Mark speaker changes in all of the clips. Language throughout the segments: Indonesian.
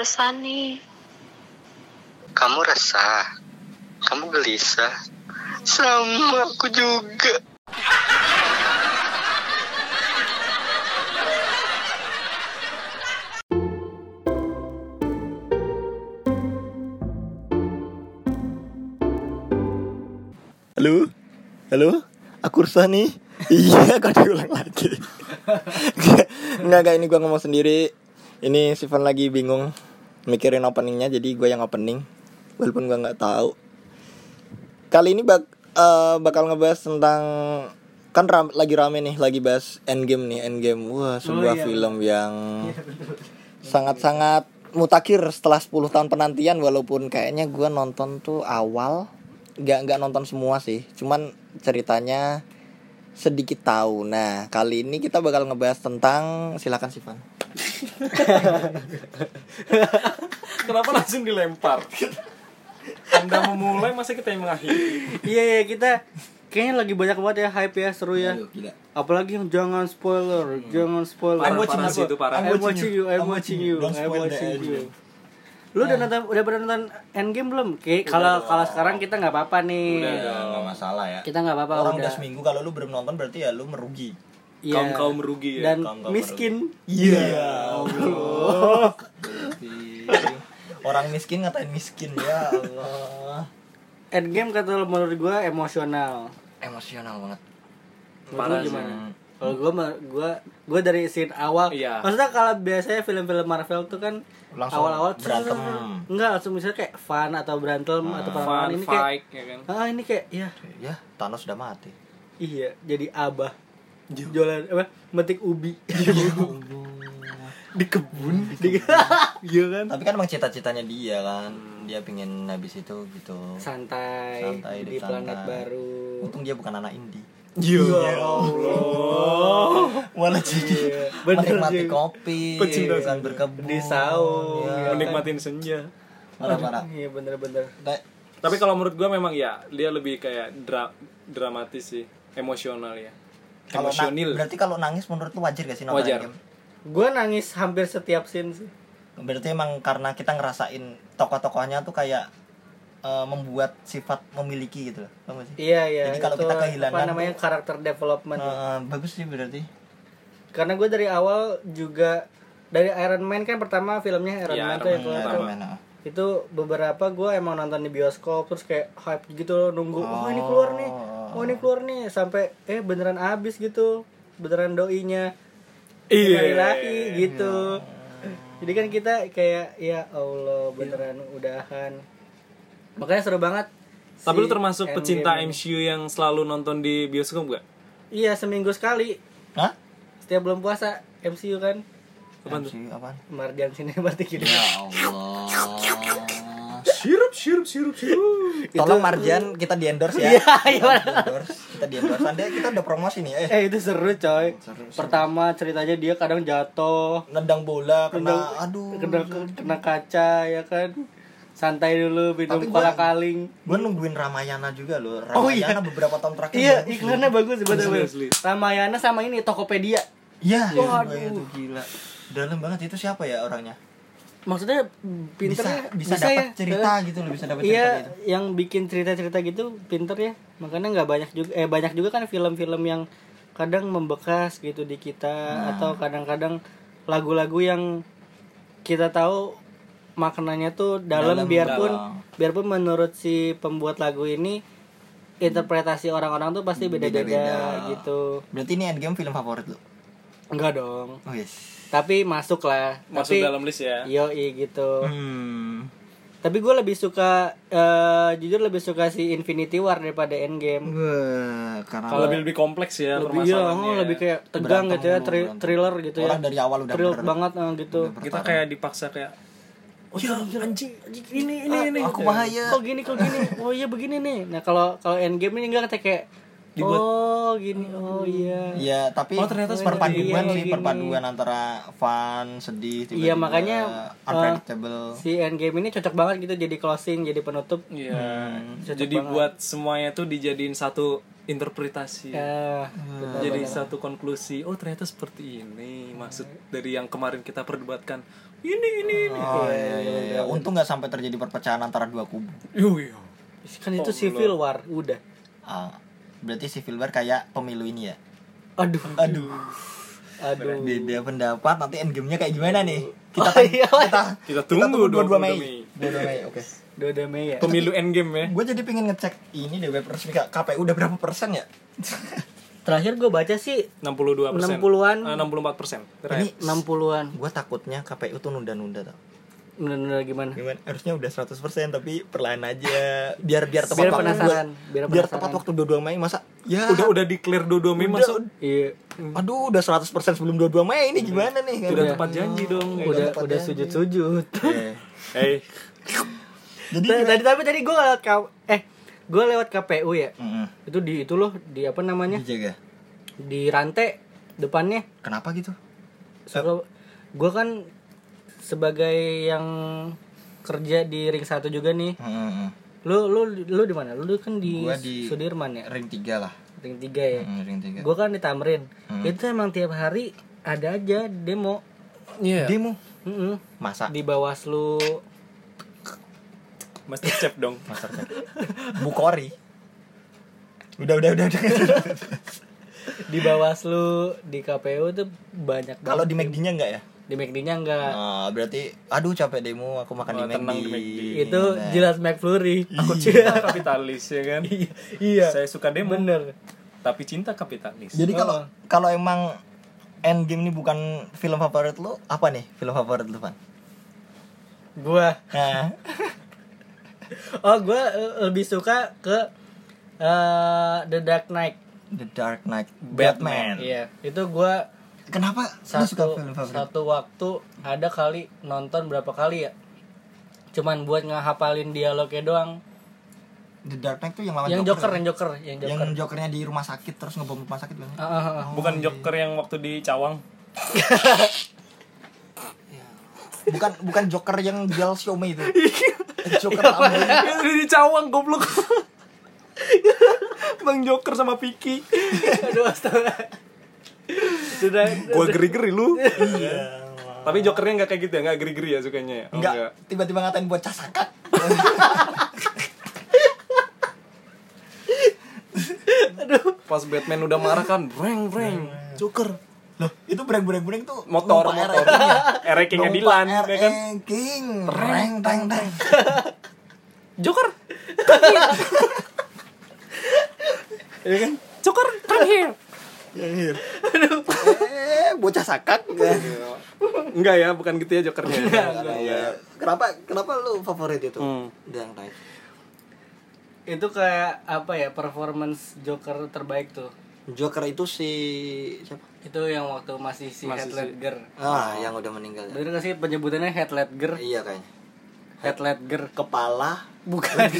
Speaker 1: resah nih.
Speaker 2: Kamu resah. Kamu gelisah. Sama aku juga.
Speaker 3: Halo? Halo? Aku resah nih. iya, kok diulang lagi. Enggak, enggak ini gua ngomong sendiri. Ini Sivan lagi bingung mikirin openingnya jadi gue yang opening walaupun gua nggak tahu. Kali ini bak eh, bakal ngebahas tentang kan ram- lagi rame nih lagi bahas Endgame nih Endgame. Wah sebuah
Speaker 4: iya.
Speaker 3: film yang sangat-sangat mutakhir setelah 10 tahun penantian walaupun kayaknya gua nonton tuh awal nggak nggak nonton semua sih. Cuman ceritanya sedikit tahu. Nah kali ini kita bakal ngebahas tentang silakan Sivan
Speaker 4: Kenapa langsung dilempar? Anda memulai masa kita yang mengakhiri?
Speaker 5: Iya iya kita kayaknya lagi banyak banget ya hype ya seru ya.
Speaker 3: gila
Speaker 5: Apalagi yang jangan spoiler, jangan spoiler.
Speaker 4: Parah sih itu parah.
Speaker 5: I'm watching you, I'm watching you,
Speaker 3: Don't
Speaker 5: I'm watching you. Lu udah nonton udah pernah nonton Endgame belum? Kayak kalau kalau sekarang kita nggak apa-apa nih.
Speaker 4: Udah.
Speaker 3: nggak masalah ya
Speaker 5: Kita nggak apa-apa
Speaker 3: orang
Speaker 5: udah.
Speaker 3: udah seminggu kalau lu belum nonton berarti ya lu merugi
Speaker 5: Iya.
Speaker 4: Kaum kaum merugi ya.
Speaker 5: Dan
Speaker 3: Kaum-kaum
Speaker 5: miskin.
Speaker 3: iya Allah orang miskin ngatain miskin ya Allah
Speaker 5: Endgame kata lu menurut gua emosional.
Speaker 3: emosional banget
Speaker 4: Parah
Speaker 5: gimana? Kalau gua mah- gua gua dari scene awal.
Speaker 4: Iya.
Speaker 5: Maksudnya kalau biasanya film-film Marvel tuh kan awal-awal
Speaker 3: berantem.
Speaker 5: Enggak, langsung misalnya kayak fun atau berantem atau
Speaker 4: Fun,
Speaker 5: perang ini kayak
Speaker 4: fight, ya kan?
Speaker 5: Ah, ini kayak ya
Speaker 3: ya Thanos sudah mati
Speaker 5: iya jadi abah. Jualan apa? Metik ubi.
Speaker 4: Di kebun.
Speaker 5: Di- Iya kan?
Speaker 3: tapi kan emang cita-citanya dia kan dia pingin habis itu gitu
Speaker 5: Santai,
Speaker 3: Santai,
Speaker 5: di planet
Speaker 3: santai.
Speaker 5: baru.
Speaker 3: untung dia bukan anak indie
Speaker 4: Ya
Speaker 5: Allah.
Speaker 3: malah jadi
Speaker 5: Iya, bener
Speaker 3: menikmati kopi
Speaker 4: Pecinta
Speaker 3: kan berkebun
Speaker 5: Di saung,
Speaker 3: ya.
Speaker 5: ya.
Speaker 4: Menikmatin senja.
Speaker 3: parah-parah
Speaker 5: Iya bener-bener.
Speaker 3: Kayak-
Speaker 4: Tapi kalau menurut gua memang ya dia lebih kayak dra dramatis sih, emosional ya.
Speaker 3: Kalau na-
Speaker 4: Emosional.
Speaker 3: berarti kalau nangis menurut lu wajar gak sih nonton
Speaker 4: Wajar.
Speaker 3: Endgame?
Speaker 5: Gue nangis hampir setiap scene sih.
Speaker 3: berarti emang karena kita ngerasain tokoh-tokohnya tuh kayak eh, membuat sifat memiliki gitu loh sih
Speaker 5: Iya iya.
Speaker 3: Jadi kalau
Speaker 5: itu
Speaker 3: kita kehilangan
Speaker 5: apa namanya
Speaker 3: tuh-
Speaker 5: karakter development.
Speaker 3: Eh, bagus sih berarti
Speaker 5: Karena gue dari awal juga dari Iron Man kan pertama filmnya Iron
Speaker 4: Iya,
Speaker 5: Man
Speaker 4: Iron
Speaker 5: tuh yang
Speaker 4: Man
Speaker 5: tuh.
Speaker 3: Iron Man, ah.
Speaker 5: itu beberapa gue emang nonton di bioskop terus kayak hype gitu loh nunggu oh, ini keluar nih oh ini keluar nih sampai eh beneran abis gitu beneran doinya
Speaker 4: Iya.
Speaker 5: ilahi gitu jadi kan kita kayak ya Allah beneran udahan makanya seru banget
Speaker 4: Tapi
Speaker 5: si
Speaker 4: lu termasuk
Speaker 5: Endgame
Speaker 4: pecinta. MCU yang selalu nonton di bioskop gak?
Speaker 5: iya seminggu sekali
Speaker 3: Hah?
Speaker 5: setiap bulan puasa MCU kan
Speaker 4: Apaan tuh?
Speaker 3: MCU apaan?
Speaker 5: Marjan sini berarti gitu
Speaker 3: Ya Allah
Speaker 4: Sirup, sirup, sirup, sirup.
Speaker 3: Tolong Marjan kita di endorse ya
Speaker 5: Iya, iya.
Speaker 3: Di endorse. Kita di endorse Anda kita udah promosi nih Eh
Speaker 5: eh itu seru coy
Speaker 3: Seru, seru.
Speaker 5: pertama ceritanya dia kadang jatuh
Speaker 3: nendang bola kena
Speaker 5: Kena-
Speaker 3: aduh
Speaker 5: kena kena kaca ya kan santai dulu minum
Speaker 3: Tapi
Speaker 5: kola kaling
Speaker 3: gue nungguin Ramayana juga loh Ramayana
Speaker 5: Oh, iya.
Speaker 3: beberapa tahun terakhir
Speaker 5: iya
Speaker 3: bagus
Speaker 5: iklannya bagus bener
Speaker 4: asli.
Speaker 5: Ramayana sama ini Tokopedia
Speaker 3: Iya,
Speaker 5: Waduh.
Speaker 3: iya, itu gila. Dalam banget itu siapa ya orangnya?
Speaker 5: Maksudnya
Speaker 3: Bisa
Speaker 5: pinternya
Speaker 3: bisa, dapat
Speaker 5: ya.
Speaker 3: cerita
Speaker 5: Eh,
Speaker 3: gitu loh, bisa dapat cerita
Speaker 5: iya
Speaker 3: gitu.
Speaker 5: yang bikin cerita-cerita gitu pinter ya makanya nggak banyak juga eh banyak juga kan film-film yang kadang membekas gitu di kita
Speaker 3: Nah.
Speaker 5: atau kadang-kadang lagu-lagu yang kita tahu maknanya tuh dalam,
Speaker 3: Dalam,
Speaker 5: biarpun
Speaker 3: dalam.
Speaker 5: biarpun menurut si pembuat lagu ini interpretasi orang-orang tuh pasti beda-beda gitu
Speaker 3: Berarti ini Endgame film favorit lu?
Speaker 5: enggak dong
Speaker 3: Oh yes.
Speaker 5: Tapi masuk lah
Speaker 4: Masuk
Speaker 5: tapi
Speaker 4: dalam list ya.
Speaker 5: yoi gitu
Speaker 3: Hmm.
Speaker 5: Tapi gue lebih suka eh, jujur lebih suka si Infinity War daripada Endgame.
Speaker 3: Wah, karena
Speaker 4: Kalau lebih lebih kompleks ya
Speaker 5: lebih ya,
Speaker 4: permasalahannya.
Speaker 5: oh,
Speaker 4: ya.
Speaker 5: lebih kayak tegang
Speaker 3: Berantem
Speaker 5: gitu ya, tri-
Speaker 3: berantem.
Speaker 5: thriller gitu ya.
Speaker 3: orang dari awal udah
Speaker 5: Thrill
Speaker 3: bener.
Speaker 5: banget eh, gitu.
Speaker 4: kita kayak dipaksa kayak Oh ya anjing, anjing ini ini
Speaker 5: Ah,
Speaker 4: ini.
Speaker 3: aku bahaya.
Speaker 5: Kok gini kok gini? Oh iya begini nih. Nah kalau kalau Endgame ini enggak kayak
Speaker 4: Dibuat-
Speaker 5: oh gini oh iya.
Speaker 3: Iya, tapi
Speaker 4: Oh, ternyata
Speaker 3: perpaduan
Speaker 5: seperti
Speaker 3: sih,
Speaker 5: ini.
Speaker 3: perpaduan antara fun, sedih, tiba-tiba
Speaker 5: Iya, makanya, eh,
Speaker 3: unpredictable.
Speaker 5: Si Endgame ini cocok banget gitu jadi closing, jadi penutup.
Speaker 4: Iya.
Speaker 5: cocok
Speaker 4: Jadi
Speaker 5: banget.
Speaker 4: buat semuanya tuh dijadiin satu interpretasi
Speaker 5: Ya,
Speaker 4: jadi satu konklusi oh ternyata seperti ini maksud dari yang kemarin kita perdebatkan ini ini ini
Speaker 3: Oh iya, iya, iya. Untung nggak sampai terjadi perpecahan antara dua kubu.
Speaker 4: Yo.
Speaker 5: kan itu civil war, udah.
Speaker 3: Ah, berarti civil war kayak pemilu ini ya.
Speaker 5: Aduh,
Speaker 3: Aduh.
Speaker 5: aduh.
Speaker 3: Beda pendapat nanti endgame-nya kayak gimana nih?
Speaker 5: Oh,
Speaker 3: Kita
Speaker 5: iya.
Speaker 3: kita
Speaker 4: kita tunggu
Speaker 3: 22
Speaker 4: 22
Speaker 3: Mei.
Speaker 4: Mei
Speaker 3: 22 Mei, oke.
Speaker 5: Doda Mei ya.
Speaker 4: pemilu endgame ya
Speaker 3: Gue jadi pengen ngecek ini deh web resmi KPU udah berapa persen ya?
Speaker 5: Terakhir gue baca sih
Speaker 4: 62 persen
Speaker 5: 60-an.
Speaker 4: 64 persen
Speaker 3: Ini
Speaker 5: 60-an.
Speaker 3: gue takutnya KPU tuh nunda-nunda tau.
Speaker 5: Bener-bener gimana?
Speaker 3: Gimana? Harusnya udah 100% tapi perlahan aja biar biar tepat
Speaker 5: Biar
Speaker 3: waktu
Speaker 5: penasaran,
Speaker 3: buat-
Speaker 5: biar
Speaker 3: biar,
Speaker 5: penasaran.
Speaker 3: tepat waktu 22 Mei masa ya
Speaker 4: udah udah declare Dodo Mei
Speaker 3: Udah,
Speaker 4: masuk
Speaker 5: Iya.
Speaker 3: aduh udah 100% sebelum 22 Mei ini gimana nih kan?
Speaker 4: udah tepat janji dong
Speaker 5: Udah
Speaker 3: tepat
Speaker 5: udah
Speaker 3: janji.
Speaker 5: sujud-sujud.
Speaker 3: Eh, Jadi
Speaker 5: Tadi tadi tapi tadi gue lewat K- eh gue lewat KPU ya. Itu di itu loh di apa namanya?
Speaker 3: dijaga.
Speaker 5: Di rantai depannya.
Speaker 3: Kenapa gitu?
Speaker 5: So, gue kan sebagai yang kerja di ring satu juga nih.
Speaker 3: Mm-mm.
Speaker 5: Lu lu lu di mana? Lu kan di,
Speaker 3: Gua di-
Speaker 5: Sudirman ya.
Speaker 3: Ring 3 lah.
Speaker 5: Ring 3 ya.
Speaker 3: Mm, ring 3.
Speaker 5: Gue kan di Tamrin.
Speaker 3: Hmm.
Speaker 5: Itu emang tiap hari ada aja demo.
Speaker 4: iya
Speaker 3: Demo.
Speaker 5: Mm-mm.
Speaker 3: Masa
Speaker 5: Di Bawaslu.
Speaker 4: Master Chef dong
Speaker 3: Master Chef. Bukori. Udah udah udah udah.
Speaker 5: Di Bawaslu, di KPU tuh banyak
Speaker 3: Kalau di McD-nya enggak ya?
Speaker 5: Di McD-nya enggak.
Speaker 3: Ah, berarti aduh capek demo aku makan
Speaker 4: Oh,
Speaker 3: di McD.
Speaker 4: di McD.
Speaker 5: itu
Speaker 3: Nah.
Speaker 5: jelas McFlurry.
Speaker 4: aku cinta kapitalis ya kan
Speaker 5: iya.
Speaker 4: saya suka demo
Speaker 5: Bener.
Speaker 4: tapi cinta kapitalis
Speaker 3: Jadi kalau
Speaker 5: Oh.
Speaker 3: kalau emang Endgame ini bukan film favorit lu, apa nih film favorit lu, Van?
Speaker 5: Gua
Speaker 3: Nah,
Speaker 5: oh gua eh, lebih suka ke eh, The Dark Knight.
Speaker 3: The Dark Knight Batman.
Speaker 5: Iya, itu gua
Speaker 3: Kenapa lu suka
Speaker 5: satu
Speaker 3: film favorit?
Speaker 5: satu waktu ada kali nonton berapa kali ya? Cuman buat ngehafalin dialognya doang.
Speaker 3: The Dark Knight tuh yang lawan
Speaker 5: yang Joker,
Speaker 3: ya?
Speaker 5: yang Joker, yang Joker.
Speaker 3: Yang Jokernya di rumah sakit terus ngebom rumah sakit kan?
Speaker 5: Ah, ah, ah.
Speaker 4: bukan Joker yang waktu di Cawang
Speaker 3: Bukan bukan Joker yang jual siomay itu. Joker
Speaker 5: Iya,
Speaker 3: Ambon.
Speaker 4: Yang di Cawang goblok Bang Joker sama Vicky
Speaker 5: Aduh, astaga. Sudah,
Speaker 4: gua geri-geri lu
Speaker 3: Iya.
Speaker 4: tapi Jokernya nggak kayak gitu ya nggak geri-geri ya sukanya ya? Oh,
Speaker 3: Enggak, tiba-tiba ngatain bocah sakak.
Speaker 4: pas Batman udah marah kan breng breng Joker
Speaker 3: Loh, itu breng-breng-breng tuh
Speaker 4: motor
Speaker 3: numpak
Speaker 4: motor
Speaker 3: RE.
Speaker 4: Ere King
Speaker 3: Numpak
Speaker 4: Dilan ya kan
Speaker 3: RE King. Reng teng teng.
Speaker 4: Joker
Speaker 3: Iya kan?
Speaker 4: Joker come here
Speaker 3: Eh, bocah sakak.
Speaker 4: enggak ya bukan gitu ya Jokernya
Speaker 3: Iya. Kenapa kenapa lu favorit itu?
Speaker 4: Hmm.
Speaker 3: Knight.
Speaker 5: itu kayak apa ya performance Joker terbaik tuh
Speaker 3: Joker itu si siapa?
Speaker 5: itu yang waktu masih si
Speaker 4: Masih
Speaker 5: Heath
Speaker 4: si-
Speaker 5: Ledger
Speaker 3: Ah, yang udah meninggal. ya?
Speaker 5: bener gak sih penyebutannya Heath Ledger
Speaker 3: Iya kayaknya.
Speaker 5: Heath Ledger
Speaker 3: Kepala
Speaker 5: bukan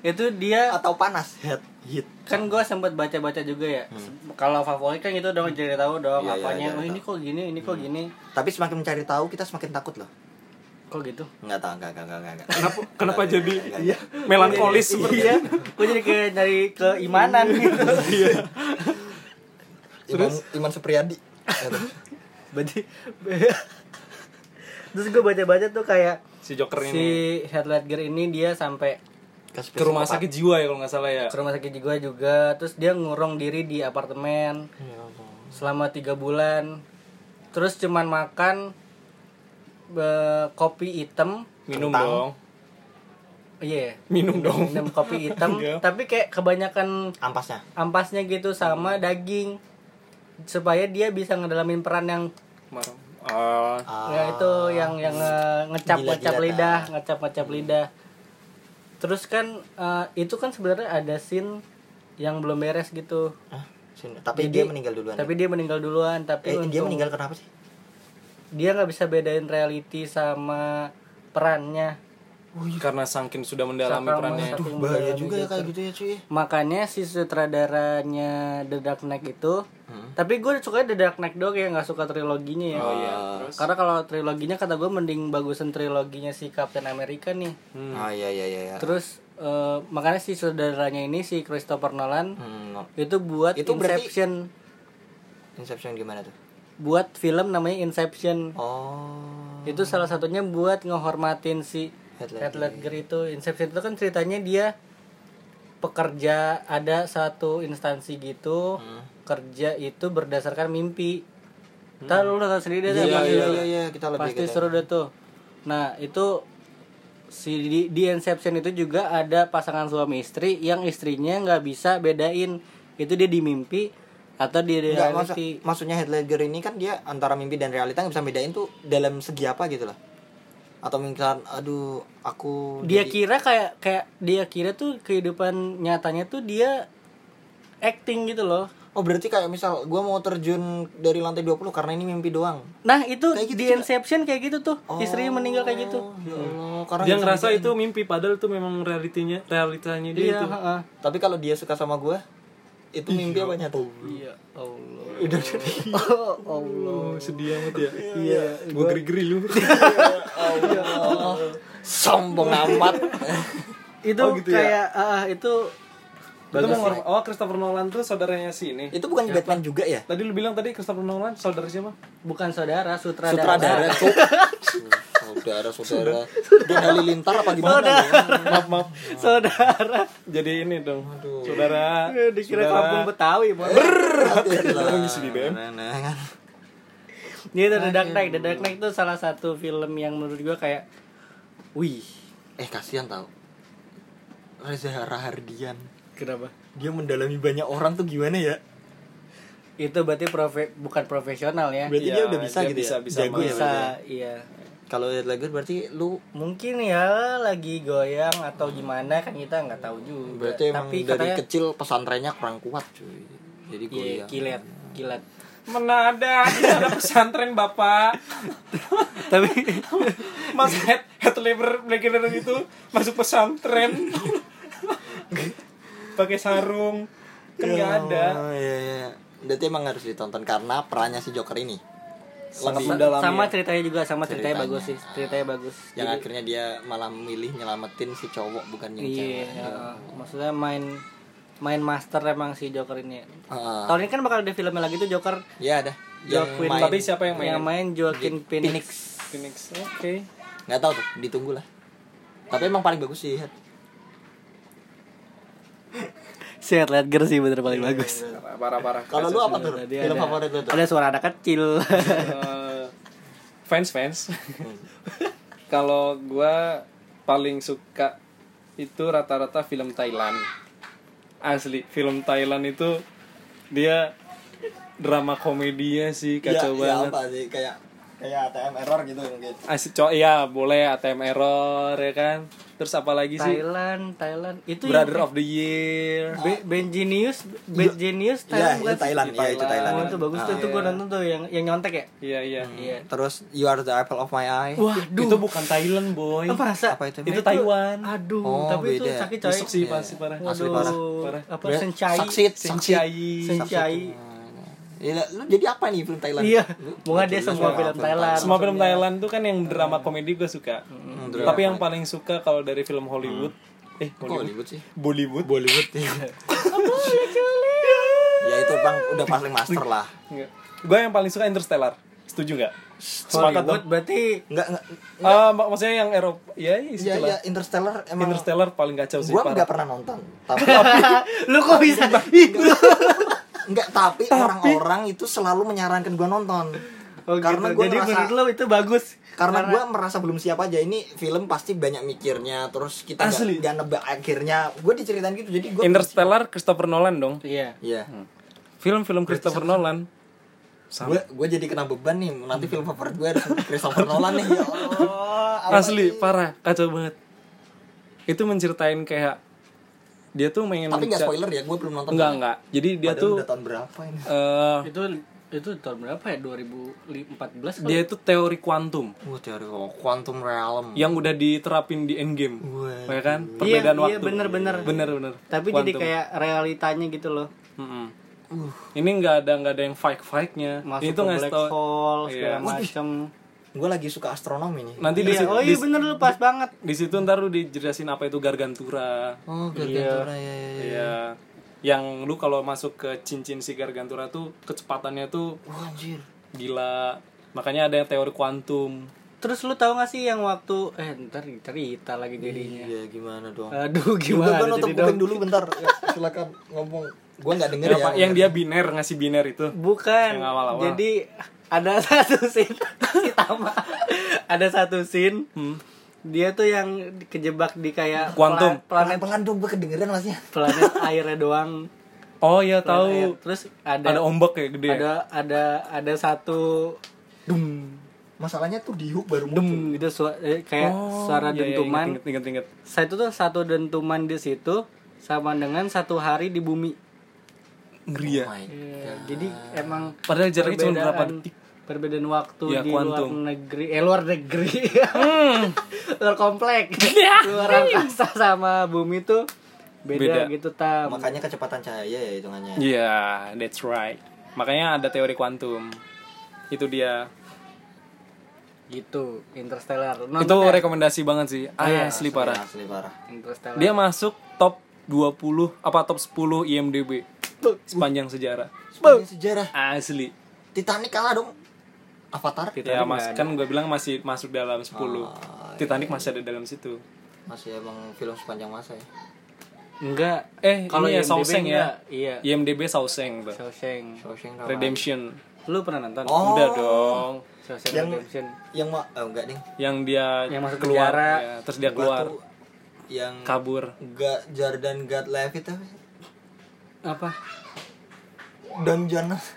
Speaker 5: itu dia
Speaker 3: atau panas? Head hit.
Speaker 5: kan gue sempat baca-baca juga ya. Kalau favorit kan itu dong jadi tahu dong
Speaker 3: Iya, iya,
Speaker 5: apanya.
Speaker 3: iya,
Speaker 5: oh ini
Speaker 3: tahu.
Speaker 5: kok gini ini kok gini.
Speaker 3: Tapi semakin mencari tahu kita semakin takut loh.
Speaker 5: kok gitu?
Speaker 3: Enggak tahu, enggak, enggak, enggak, enggak.
Speaker 4: kenapa kenapa jadi melankolis seperti
Speaker 5: iya. gue jadi kayak nyari keimanan. Gitu
Speaker 3: Iman, Iman Supriyadi.
Speaker 5: berarti terus gue baca-baca tuh kayak
Speaker 4: si Joker
Speaker 5: si
Speaker 4: ini.
Speaker 5: Heath Ledger ini dia sampai
Speaker 4: ke rumah sakit jiwa ya kalau nggak salah ya?
Speaker 5: Ke rumah sakit jiwa juga. Terus dia ngurung diri di apartemen. Selama tiga bulan. Terus cuman makan eh, kopi hitam.
Speaker 4: Minum
Speaker 3: Kentang.
Speaker 4: dong.
Speaker 5: Iya.
Speaker 4: Minum dong.
Speaker 5: Minum kopi hitam.
Speaker 4: Iya.
Speaker 5: tapi kayak kebanyakan
Speaker 3: Ampasnya.
Speaker 5: ampasnya gitu sama daging. Supaya dia bisa ngedalamin peran yang
Speaker 4: Marah. Ah,
Speaker 5: ya itu yang yang nge- ngecap ngecap
Speaker 3: Gila-gila,
Speaker 5: lidah
Speaker 3: tak.
Speaker 5: ngecap ngecap lidah terus kan eh, itu kan sebenarnya ada scene yang belum beres gitu
Speaker 3: Hah? Tapi
Speaker 5: Jadi-
Speaker 3: dia meninggal duluan.
Speaker 5: tapi dia meninggal duluan tapi
Speaker 3: eh, dia
Speaker 5: untung-
Speaker 3: meninggal kenapa sih?
Speaker 5: dia nggak bisa bedain reality sama perannya
Speaker 4: karena saking sudah mendalami
Speaker 5: Sama-
Speaker 4: perannya
Speaker 5: Aduh,
Speaker 3: Aduh, bahaya
Speaker 5: mendalami
Speaker 3: juga ya kayak gitu ya, cuy.
Speaker 5: makanya si sutradaranya The Dark Knight itu
Speaker 3: Hmm.
Speaker 5: tapi gue suka The Dark Knight doang ya nggak suka triloginya ya
Speaker 4: oh iya terus
Speaker 5: karena kalau triloginya kata gue mending bagusan triloginya si Captain America nih
Speaker 4: Hmm.
Speaker 3: Ah iya iya iya. iya.
Speaker 5: terus eh, makanya si saudaranya ini si Christopher Nolan
Speaker 3: Hmm, no.
Speaker 5: itu buat
Speaker 3: Itu berarti-
Speaker 5: Inception
Speaker 3: Inception gimana tuh?
Speaker 5: buat film namanya Inception
Speaker 3: Oh.
Speaker 5: itu salah satunya buat ngehormatin si
Speaker 3: Heath
Speaker 5: Heath
Speaker 3: Ledger.
Speaker 5: Ledger itu Inception itu kan ceritanya dia pekerja ada satu instansi gitu
Speaker 3: Hmm.
Speaker 5: kerja itu berdasarkan mimpi. Ntar lu nonton sendiri deh
Speaker 3: Iya,
Speaker 5: pasti-
Speaker 3: iya, iya, iya, kita lebih
Speaker 5: pasti
Speaker 3: ke-
Speaker 5: seru deh tuh. Nah itu si di, di Inception itu juga ada pasangan suami istri yang istrinya nggak bisa bedain. Itu dia di mimpi atau di
Speaker 3: Enggak, masa-
Speaker 5: reality
Speaker 3: maksudnya Heath Ledger ini kan dia antara mimpi dan realita nggak bisa bedain tuh dalam segi apa gitu loh. Atau misalkan aduh aku
Speaker 5: dia
Speaker 3: jadi-
Speaker 5: kira kayak kayak dia kira tuh kehidupan nyatanya tuh dia acting gitu loh
Speaker 3: Oh berarti kayak misal gua mau terjun dari lantai 20 karena ini mimpi doang.
Speaker 5: nah itu
Speaker 3: Kayak gitu
Speaker 5: di
Speaker 3: juga?
Speaker 5: Inception kayak gitu tuh istrinya meninggal kayak gitu
Speaker 3: Ya Allah, karena
Speaker 4: dia ngerasa itu mimpi padahal itu memang realitinya realitanya dia
Speaker 5: iya
Speaker 4: itu
Speaker 5: heeh.
Speaker 3: bedain. Tapi kalau dia suka sama gua itu mimpi apa nyata?
Speaker 5: iya Allah.
Speaker 3: Udah
Speaker 5: oh Allah.
Speaker 4: Oh, sedih amat ya.
Speaker 5: Iya.
Speaker 4: Gue geri-geri lu.
Speaker 3: Sombong amat.
Speaker 5: itu
Speaker 4: Oh, gitu ya?
Speaker 5: kayak ah, itu
Speaker 4: itu mau oh Christopher Nolan tuh saudaranya si ini.
Speaker 3: Itu bukan Batman juga ya?
Speaker 4: tadi lu bilang tadi Christopher Nolan saudara siapa?
Speaker 5: Bukan saudara sutradara.
Speaker 3: Sutradara. Saudara, saudara. Dia halilintar apa gimana?
Speaker 4: maaf maaf.
Speaker 5: Saudara.
Speaker 4: Jadi ini dong saudara.
Speaker 5: Dikira
Speaker 4: saudara.
Speaker 5: kampung Betawi.
Speaker 3: Orang
Speaker 4: ngisi di BM.
Speaker 5: Dia itu The Dark Knight. The Dark Knight itu salah satu film yang menurut gua kayak wih.
Speaker 3: Eh kasihan tau. Reza Rahardian.
Speaker 5: Kenapa?
Speaker 3: Dia mendalami banyak orang tuh gimana ya?
Speaker 5: Itu berarti profe bukan profesional ya?
Speaker 3: Berarti
Speaker 4: Iya,
Speaker 3: dia udah bisa
Speaker 4: dia
Speaker 3: gitu
Speaker 4: bisa-
Speaker 3: ya?
Speaker 4: bisa
Speaker 3: Jago ya
Speaker 5: bisa
Speaker 3: ya?
Speaker 5: iya
Speaker 3: Kalau lihat lagi berarti lu
Speaker 5: mungkin ya lagi goyang atau gimana kan kita nggak tahu juga.
Speaker 3: Berarti emang
Speaker 5: tapi
Speaker 3: dari
Speaker 5: katanya
Speaker 3: kecil pesantrennya kurang kuat cuy. Jadi
Speaker 5: iya
Speaker 3: kuliah
Speaker 5: kilat kilat.
Speaker 4: Mana ada pesantren bapak.
Speaker 5: Tapi
Speaker 4: mas head head labor Ledger itu masuk pesantren. Pakai sarung. Kan nggak ada.
Speaker 3: Oh iya iya. Berarti emang harus ditonton karena perannya si Joker ini
Speaker 4: Lengkap
Speaker 5: Sa-
Speaker 4: mendalam
Speaker 5: sama
Speaker 4: ya.
Speaker 5: ceritanya juga sama ceritanya,
Speaker 3: Ceritanya.
Speaker 5: bagus sih ceritanya bagus.
Speaker 3: Yang
Speaker 5: Jadi-
Speaker 3: akhirnya dia malah memilih nyelamatin si cowok bukan yang
Speaker 5: iya
Speaker 3: cewek.
Speaker 5: heeh. maksudnya main main master emang si Joker ini.
Speaker 3: Heeh.
Speaker 5: tahun ini kan bakal ada film lagi tuh Joker.
Speaker 3: Ya ada.
Speaker 5: Joaquin
Speaker 3: main
Speaker 4: tapi siapa yang main?
Speaker 5: Yang main Joaquin Phoenix.
Speaker 4: Phoenix. Oke.
Speaker 3: Nggak tahu tuh ditunggu lah. Tapi emang paling bagus sih Heath
Speaker 5: Ledger sih bener paling bagus.
Speaker 4: parah parah
Speaker 3: Kalau lu apa tuh?
Speaker 5: Tadi
Speaker 3: Film
Speaker 5: ada,
Speaker 3: favorit lu tuh?
Speaker 5: ada suara anak kecil.
Speaker 4: Fans fans. Kalau gua paling suka itu rata-rata film Thailand. Asli film Thailand itu dia drama komedinya sih kacau
Speaker 3: ya, ya
Speaker 4: banget.
Speaker 3: apa sih? Kayak kayak ATM error gitu mungkin
Speaker 4: asli cowok ya boleh ATM error ya kan terus apa lagi sih
Speaker 5: Thailand Thailand itu
Speaker 4: Brother
Speaker 5: yang,
Speaker 4: of the Year
Speaker 5: Be- Ben Genius Ben Genius
Speaker 3: Iya,
Speaker 5: Thailand
Speaker 3: itu
Speaker 5: bukan sih?
Speaker 3: Thailand, iya itu Thailand.
Speaker 5: Oh, itu bagus tuh,
Speaker 3: Ah,
Speaker 5: itu gua nonton tuh yang yang nyontek ya.
Speaker 4: iya iya
Speaker 5: Iya.
Speaker 3: Terus You Are the Apple of My Eye.
Speaker 5: Waduh.
Speaker 4: itu bukan Thailand boy
Speaker 5: Apa rasa?
Speaker 3: Apa itu?
Speaker 4: itu Taiwan
Speaker 5: Aduh,
Speaker 3: Oh,
Speaker 5: tapi itu
Speaker 3: beda.
Speaker 5: sakit coy.
Speaker 4: Sih pasti parah
Speaker 3: parah.
Speaker 5: Apa sencai?
Speaker 3: Saksit,
Speaker 4: Sencai.
Speaker 5: Sencai.
Speaker 3: Ya, lu jadi apa nih film Thailand?
Speaker 5: Iya. Bunga dia semua film Thailand.
Speaker 4: semua film
Speaker 5: maksudnya.
Speaker 4: Thailand tuh kan yang drama komedi gue suka
Speaker 3: Hmm,
Speaker 4: tapi yang paling suka kalau dari film Hollywood eh
Speaker 3: Kok
Speaker 4: Hollywood
Speaker 3: Hollywood sih?
Speaker 4: Bollywood
Speaker 3: Bollywood. ya itu bang udah paling master lah.
Speaker 4: gue yang paling suka Interstellar setuju nggak sepakat
Speaker 5: Hollywood
Speaker 4: dong
Speaker 5: berarti
Speaker 3: Enggak enggak.
Speaker 4: Ah, mak- maksudnya yang Eropa ya
Speaker 3: Ya
Speaker 4: istilah
Speaker 3: ya Interstellar emang
Speaker 4: Interstellar paling kacau sih
Speaker 3: gua
Speaker 4: parah.
Speaker 3: nggak pernah nonton. Tapi
Speaker 5: lu kok bisa?
Speaker 3: Enggak tapi orang-orang itu selalu menyarankan gua nonton.
Speaker 5: Oh,
Speaker 3: Karena
Speaker 5: gitu.
Speaker 3: gua
Speaker 5: Jadi
Speaker 3: ngerasa-
Speaker 5: menurut lu itu bagus.
Speaker 3: karena gue merasa belum siap aja ini film pasti banyak mikirnya terus kita nggak-
Speaker 4: Asli.
Speaker 3: nggak nebak akhirnya gue diceritain gitu jadi gue
Speaker 4: Interstellar Christopher Nolan dong
Speaker 5: Iya.
Speaker 3: Iya.
Speaker 4: film-film Christopher Nolan
Speaker 3: Gue gue jadi kena beban nih nanti film favorit gue harus Christopher Nolan nih ya Allah.
Speaker 4: asli
Speaker 3: ini?
Speaker 4: parah kacau banget itu menceritain kayak dia tuh pengen
Speaker 3: Tapi nggak spoiler ya gue belum nonton.
Speaker 4: enggak enggak jadi dia
Speaker 3: Padahal
Speaker 4: tuh
Speaker 3: udah tahun berapa ini?
Speaker 4: eh,
Speaker 5: Itu itu tahun berapa ya? 2014
Speaker 4: dia itu teori kuantum
Speaker 3: Wah teori oh, quantum realm.
Speaker 4: yang udah diterapin di Endgame
Speaker 3: Wah.
Speaker 4: ya kan
Speaker 5: Iya,
Speaker 4: perbedaan
Speaker 5: iya,
Speaker 4: waktu
Speaker 5: bener-bener.
Speaker 4: bener bener
Speaker 5: Tapi jadi
Speaker 4: Quantum.
Speaker 5: kayak realitanya gitu loh.
Speaker 4: Mm-mm. ini nggak ada nggak ada yang fight fightnya
Speaker 5: Masuk
Speaker 4: ini
Speaker 5: ke black
Speaker 4: tau
Speaker 5: hole segala
Speaker 4: Iya.
Speaker 5: macam.
Speaker 3: Gue lagi suka astronomi nih
Speaker 4: nanti di,
Speaker 5: Iya,
Speaker 4: situ-
Speaker 5: oh iya
Speaker 4: di-
Speaker 5: bener lu pas banget.
Speaker 4: di situ ntar lu dijelasin apa itu gargantura
Speaker 3: oh
Speaker 5: Iya.
Speaker 3: Gargantua ya ya ya
Speaker 4: Iya. Yang lu kalau masuk ke cincin si gargantura tuh kecepatannya tuh
Speaker 3: Wah, anjir
Speaker 4: gila. Makanya ada yang teori kuantum.
Speaker 5: Terus lu tahu gak sih yang waktu eh ntar cerita lagi jadinya.
Speaker 3: iya gimana dong
Speaker 5: Aduh
Speaker 3: gue
Speaker 5: gimana
Speaker 3: nutup
Speaker 5: jadi
Speaker 3: kuping
Speaker 5: dong?
Speaker 3: dulu bentar Ya, silakan ngomong gue nggak denger ya
Speaker 4: apa- yang dia biner ngasih biner itu.
Speaker 5: Bukan.
Speaker 4: Yang awal-awal.
Speaker 5: Jadi ada satu scene si Tama. ada satu scene
Speaker 4: Hmm.
Speaker 5: dia tuh yang kejebak di kayak
Speaker 4: Kuantum.
Speaker 5: pla-
Speaker 3: pelan
Speaker 5: planet
Speaker 3: pelan dong gue kedengeran masnya
Speaker 5: planet airnya doang.
Speaker 4: Oh iya
Speaker 5: Planet air.
Speaker 4: tahu.
Speaker 5: Terus ada
Speaker 4: Ada ombak ya gede.
Speaker 5: ada ada ada satu dum
Speaker 3: masalahnya tuh di hook baru muncul
Speaker 5: dum gitu sua- eh, kayak
Speaker 4: Oh,
Speaker 5: suara
Speaker 4: iya, iya,
Speaker 5: dentuman.
Speaker 4: Inget, inget, inget.
Speaker 5: Saya itu tuh satu dentuman di situ sama dengan satu hari di bumi.
Speaker 4: Ngeri ya.
Speaker 3: Oh my
Speaker 5: Iya, jadi emang
Speaker 4: Padahal jaraknya cuma berapa
Speaker 5: perbedaan-
Speaker 4: detik.
Speaker 5: Perbedaan waktu
Speaker 4: Ya,
Speaker 5: di
Speaker 4: kuantum.
Speaker 5: luar negeri, eh luar negeri,
Speaker 4: Hmm.
Speaker 5: luar komplek, luar angkasa sama bumi tuh beda,
Speaker 4: Beda.
Speaker 5: gitu tam.
Speaker 3: makanya kecepatan cahaya ya hitungannya
Speaker 4: Iya, that's right. Makanya ada teori kuantum. Itu dia.
Speaker 5: Gitu, Interstellar.
Speaker 4: itu
Speaker 5: Nonton ya?
Speaker 4: rekomendasi banget sih.
Speaker 5: Iya,
Speaker 4: Asli parah.
Speaker 3: asli parah
Speaker 5: Interstellar.
Speaker 4: Dia masuk top 20 apa top 10 IMDb sepanjang sejarah.
Speaker 3: Sebagai sejarah
Speaker 4: Asli.
Speaker 3: Titanic kalah dong Avatar
Speaker 4: Ya mas kan gue bilang masih masuk dalam 10
Speaker 3: Oh,
Speaker 4: Titanic masih ada dalam situ.
Speaker 3: masih emang film sepanjang masa ya
Speaker 5: enggak.
Speaker 4: Eh
Speaker 5: Kalau
Speaker 4: ini ya Sauseng ya.
Speaker 5: Iya.
Speaker 4: IMDb Sauseng.
Speaker 5: Shawshank.
Speaker 3: Shawshank Redemption
Speaker 4: Redemption.
Speaker 5: Lu pernah nonton?
Speaker 3: Oh.
Speaker 4: Udah dong.
Speaker 5: Shawshank
Speaker 3: Yang-
Speaker 5: Redemption.
Speaker 3: yang mau oh, enggak ding
Speaker 4: Yang dia
Speaker 5: Yang masuk
Speaker 4: keluar
Speaker 5: penjara.
Speaker 4: ya, terus dia keluar
Speaker 3: yang
Speaker 4: kabur.
Speaker 3: enggak Jordan God Levitt apa sih?
Speaker 5: Apa?
Speaker 3: Don Jonas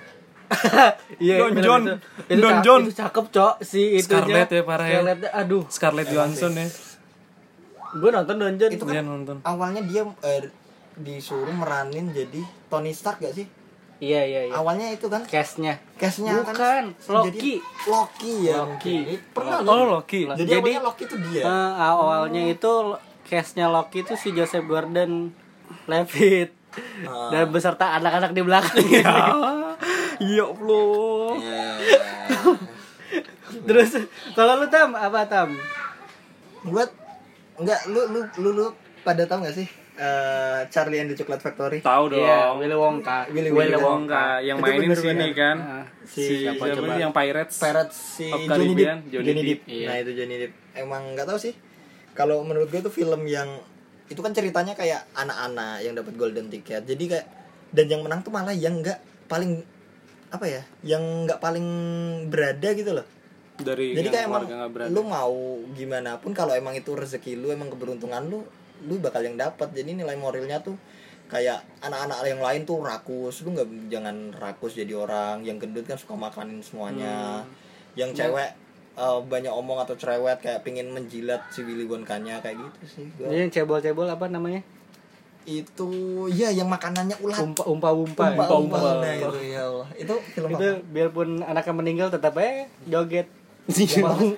Speaker 5: Iya,
Speaker 4: Don John.
Speaker 5: itu. Itu
Speaker 4: Don John.
Speaker 5: Itu cakep, Cok. Si itu
Speaker 4: Scarlett ya, parah ya.
Speaker 5: Scarlett, aduh.
Speaker 4: Scarlett Johansson ya.
Speaker 5: Gue nonton Don John.
Speaker 3: itu
Speaker 4: Dia
Speaker 3: kan
Speaker 4: nonton.
Speaker 3: awalnya dia eh, disuruh meranin jadi Tony Stark gak sih
Speaker 5: Iya, iya, iya.
Speaker 3: awalnya itu kan
Speaker 5: Cast-nya.
Speaker 3: cashnya
Speaker 5: Bukan,
Speaker 3: kan
Speaker 5: Loki.
Speaker 3: jadi Loki ya
Speaker 5: Loki.
Speaker 3: mungkin. pernah
Speaker 4: Oh
Speaker 3: kan?
Speaker 4: Loki.
Speaker 3: jadi,
Speaker 5: Jadi-
Speaker 3: awalnya Loki itu dia
Speaker 5: Eh, awalnya itu cast-nya Loki itu si Joseph Gordon Levitt.
Speaker 3: Ah.
Speaker 5: Dan beserta anak-anak di belakang.
Speaker 4: Ya Allah.
Speaker 3: Iya.
Speaker 5: Terus kalau lu Tam, apa Tam?
Speaker 3: buat enggak lu lu lu lu pada tahu gak sih eh, Charlie and the Chocolate Factory
Speaker 4: Tahu dong.
Speaker 5: Iya, Willy Wonka.
Speaker 3: Willy
Speaker 4: Willy
Speaker 3: Wonka.
Speaker 4: Wonka yang
Speaker 3: Itu
Speaker 4: mainin
Speaker 3: bener-bener.
Speaker 4: sini kan.
Speaker 5: Ah,
Speaker 3: si
Speaker 4: Siapa
Speaker 3: siapa
Speaker 4: coba yang Pirates?
Speaker 3: Pirates si
Speaker 4: Of
Speaker 3: Johnny Depp
Speaker 4: Caribbean, Johnny
Speaker 3: Johnny
Speaker 4: Depp.
Speaker 3: Depp
Speaker 5: Iya.
Speaker 3: nah itu Johnny Depp emang nggak tahu sih kalau menurut gue itu film yang itu kan ceritanya kayak anak-anak yang dapat golden ticket. Jadi kayak dan yang menang tuh malah yang nggak paling apa ya yang nggak paling berada gitu loh.
Speaker 4: Dari
Speaker 3: jadi kayak emang lu mau gimana pun kalau emang itu rezeki lu emang keberuntungan lu lu bakal yang dapat. Jadi nilai moralnya tuh kayak anak-anak yang lain tuh rakus. Lu nggak jangan rakus jadi orang. Yang gendut kan suka makanin semuanya. Yang cewek eh, banyak omong atau cerewet kayak pingin menjilat si Willy Wonkanya kayak gitu sih gua.
Speaker 5: Ini yang cebol-cebol apa namanya?
Speaker 3: itu ya yang makanannya ulat
Speaker 5: Umpa umpa umpa.
Speaker 3: umpa
Speaker 4: umpa.
Speaker 3: umpa nah, itu ya Allah itu film
Speaker 5: Itu
Speaker 3: apa?
Speaker 5: biarpun anaknya meninggal tetap eh joget.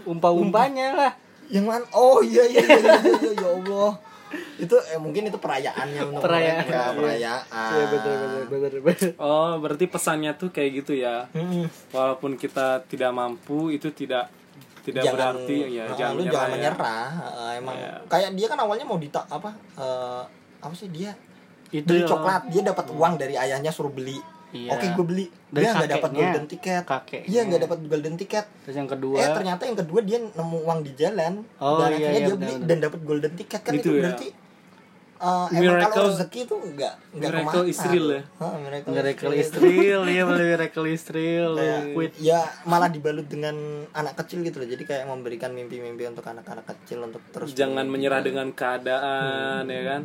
Speaker 5: umpa umpanya lah.
Speaker 3: yang mana oh iya iya iya, iya, iya, ya Allah itu eh, mungkin itu perayaannya untuk
Speaker 5: Perayaan.
Speaker 3: mereka,
Speaker 5: Iya.
Speaker 3: perayaan
Speaker 5: Iya betul betul betul betul.
Speaker 4: Oh, berarti pesannya tuh kayak gitu ya. Walaupun kita tidak mampu, itu tidak tidak berarti ya
Speaker 3: nah,
Speaker 4: jangan
Speaker 3: lu
Speaker 4: menyerah.
Speaker 3: jangan
Speaker 4: ya.
Speaker 3: menyerah Eh, emang
Speaker 4: Iya.
Speaker 3: kayak dia kan awalnya mau dita apa eh, apa sih dia
Speaker 5: Itu
Speaker 3: beli
Speaker 5: ya.
Speaker 3: coklat dia dapat uang dari ayahnya suruh beli
Speaker 5: Iya.
Speaker 3: oke gue beli
Speaker 5: Dari
Speaker 3: dia nggak dapat golden ticket
Speaker 5: Kakeknya.
Speaker 3: iya nggak dapat golden ticket
Speaker 5: Terus yang kedua
Speaker 3: eh ternyata yang kedua dia nemu uang di jalan
Speaker 5: Oh,
Speaker 3: dan
Speaker 5: iya,
Speaker 3: akhirnya
Speaker 5: iya,
Speaker 3: dia beli dan dapat golden ticket kan
Speaker 4: Gitu
Speaker 3: itu
Speaker 4: ya.
Speaker 3: berarti emang
Speaker 4: Miracle-
Speaker 3: kalau rezeki itu nggak nggak
Speaker 4: Miracle
Speaker 3: ke mana
Speaker 4: is real ya?
Speaker 3: Hah, miracle,
Speaker 5: Miracle
Speaker 3: is real.
Speaker 5: iya bener Miracle is real. Quit.
Speaker 3: ya malah dibalut dengan anak kecil gitu loh jadi kayak memberikan mimpi-mimpi untuk anak-anak kecil untuk terus
Speaker 4: Jangan menyerah dengan keadaan ya kan.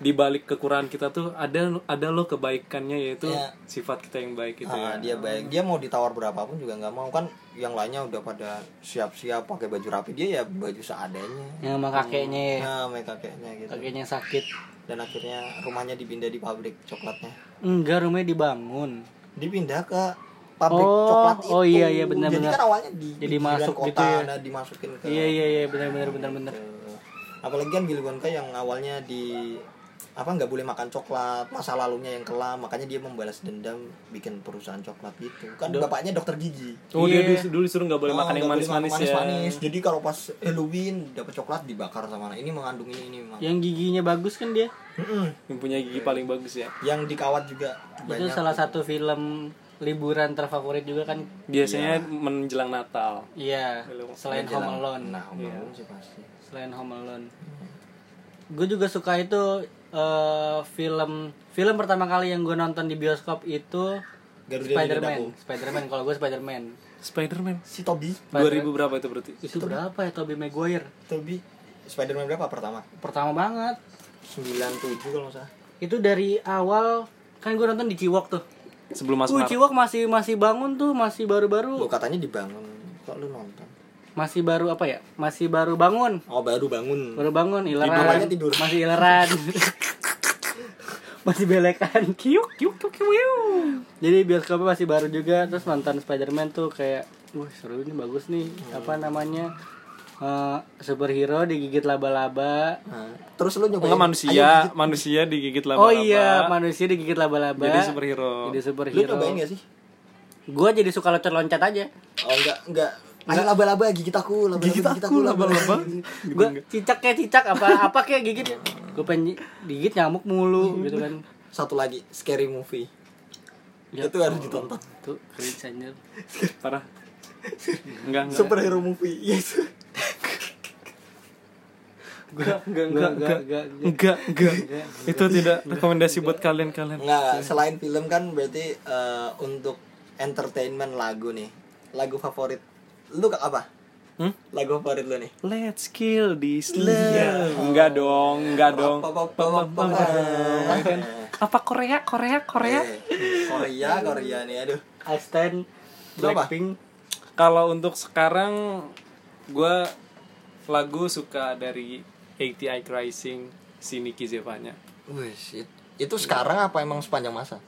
Speaker 4: Di balik kekurangan kita tuh ada ada loh kebaikannya yaitu
Speaker 3: Iya.
Speaker 4: sifat kita yang baik itu
Speaker 3: Ah,
Speaker 4: ya.
Speaker 3: dia baik dia mau ditawar berapapun juga nggak mau kan yang lainnya udah pada siap-siap pakai baju rapi dia ya baju seadanya
Speaker 5: Yang sama kakeknya ya.
Speaker 3: nah mereka kakeknya gitu
Speaker 5: Kakeknya sakit.
Speaker 3: dan akhirnya rumahnya dipindah di pabrik coklatnya
Speaker 5: Enggak, rumahnya dibangun.
Speaker 3: dipindah ke pabrik
Speaker 5: Oh,
Speaker 3: coklat itu
Speaker 5: oh iya, iya,
Speaker 3: jadi
Speaker 5: benar-benar.
Speaker 3: kan awalnya di
Speaker 5: Jadi masuk
Speaker 3: kota
Speaker 5: gitu ya.
Speaker 3: nah, dimasukin ke
Speaker 5: Iya iya iya benar benar benar benar.
Speaker 3: ke- apalagi kan Willy Wonka yang awalnya di apa nggak boleh makan coklat masa lalunya yang kelam makanya dia membalas dendam bikin perusahaan coklat gitu kan bapaknya dokter gigi
Speaker 4: Oh dia
Speaker 5: Iya.
Speaker 4: dulu, disuruh nggak boleh
Speaker 3: Oh,
Speaker 4: makan yang manis-manis ya.
Speaker 3: manis-manis. jadi kalau pas Halloween dapat coklat dibakar sama anak ini mengandung ini ini.
Speaker 5: Yang giginya bagus kan dia.
Speaker 3: Mm-mm.
Speaker 4: Yang punya gigi paling bagus ya.
Speaker 3: yang dikawat juga
Speaker 5: Itu
Speaker 3: banyak
Speaker 5: salah satu film liburan terfavorit juga kan.
Speaker 4: Biasanya menjelang Natal.
Speaker 5: Iya,
Speaker 4: Film
Speaker 5: selain
Speaker 3: Menjelang-
Speaker 5: Home Alone.
Speaker 3: nah Home
Speaker 4: Iya.
Speaker 3: Alone sih pasti
Speaker 5: Selain Home Alone. Gue juga suka itu eh, film film pertama kali yang gue nonton di bioskop itu
Speaker 3: Garuda
Speaker 5: Spider-Man. Spider-Man kalau gue Spider-Man.
Speaker 4: Spider-Man.
Speaker 3: si Toby
Speaker 4: 2000 berapa itu berarti?
Speaker 5: Itu berapa ya Tobey Maguire?
Speaker 3: Toby Spider-Man berapa pertama
Speaker 5: Pertama banget.
Speaker 3: 97 kalau nggak salah
Speaker 5: Itu dari awal kan gue nonton di Ciwok tuh.
Speaker 4: Sebelum masuk
Speaker 5: Uh. Ciwok masih masih bangun tuh, masih
Speaker 3: lu
Speaker 5: baru-baru.
Speaker 3: katanya dibangun kok lu nonton
Speaker 5: Masih baru apa ya? Masih baru bangun.
Speaker 3: oh baru bangun
Speaker 5: Baru bangun, ileran.
Speaker 3: Namanya tidur.
Speaker 5: Masih ileran. masih belekan. Kiuk, kiuk, kiuk, kiuk. Jadi bioskopnya masih baru juga terus nonton Spider-Man tuh kayak wah seru ini bagus nih. Apa namanya? Eh, superhero digigit laba-laba.
Speaker 3: Nah, terus lu nyobain
Speaker 4: Enggak manusia,
Speaker 3: Ayo, gigit.
Speaker 4: manusia digigit laba-laba.
Speaker 5: Oh iya, manusia digigit laba-laba.
Speaker 4: Jadi superhero.
Speaker 5: Jadi
Speaker 3: lu
Speaker 5: superhero.
Speaker 3: nyobain gak sih
Speaker 5: Gua jadi suka loncat-loncat aja.
Speaker 3: oh enggak enggak Ayo laba-laba gigit aku laba-laba
Speaker 4: Gigit aku laba-laba.
Speaker 5: Gua cicak kayak cicak apa apa kayak gigit. Gue pengen gigit nyamuk mulu gitu kan.
Speaker 3: satu lagi scary movie
Speaker 5: Ya
Speaker 3: itu harus ditonton
Speaker 5: Tuh, cringe anjir.
Speaker 4: Parah. Enggak, enggak.
Speaker 3: superhero movie yes
Speaker 4: Enggak, enggak,
Speaker 5: Enggak,
Speaker 4: enggak,
Speaker 5: enggak,
Speaker 4: enggak, enggak, enggak. Itu tidak rekomendasi buat kalian-kalian.
Speaker 3: Nggak, selain film kan berarti eh, untuk entertainment lagu nih lagu favorit lu ke- apa
Speaker 4: Hmm?
Speaker 3: lagu favorit lu nih
Speaker 4: Let's kill this love. Enggak dong, enggak dong.
Speaker 3: Apa-
Speaker 4: Korea, Korea, Korea?
Speaker 3: Eh, Korea Korea nih aduh
Speaker 5: I stand? Blackpink.
Speaker 4: Kalau untuk sekarang gua lagu suka dari ATI Rising si Nicky Zevanya.
Speaker 3: Wih, it- itu sekarang apa emang sepanjang masa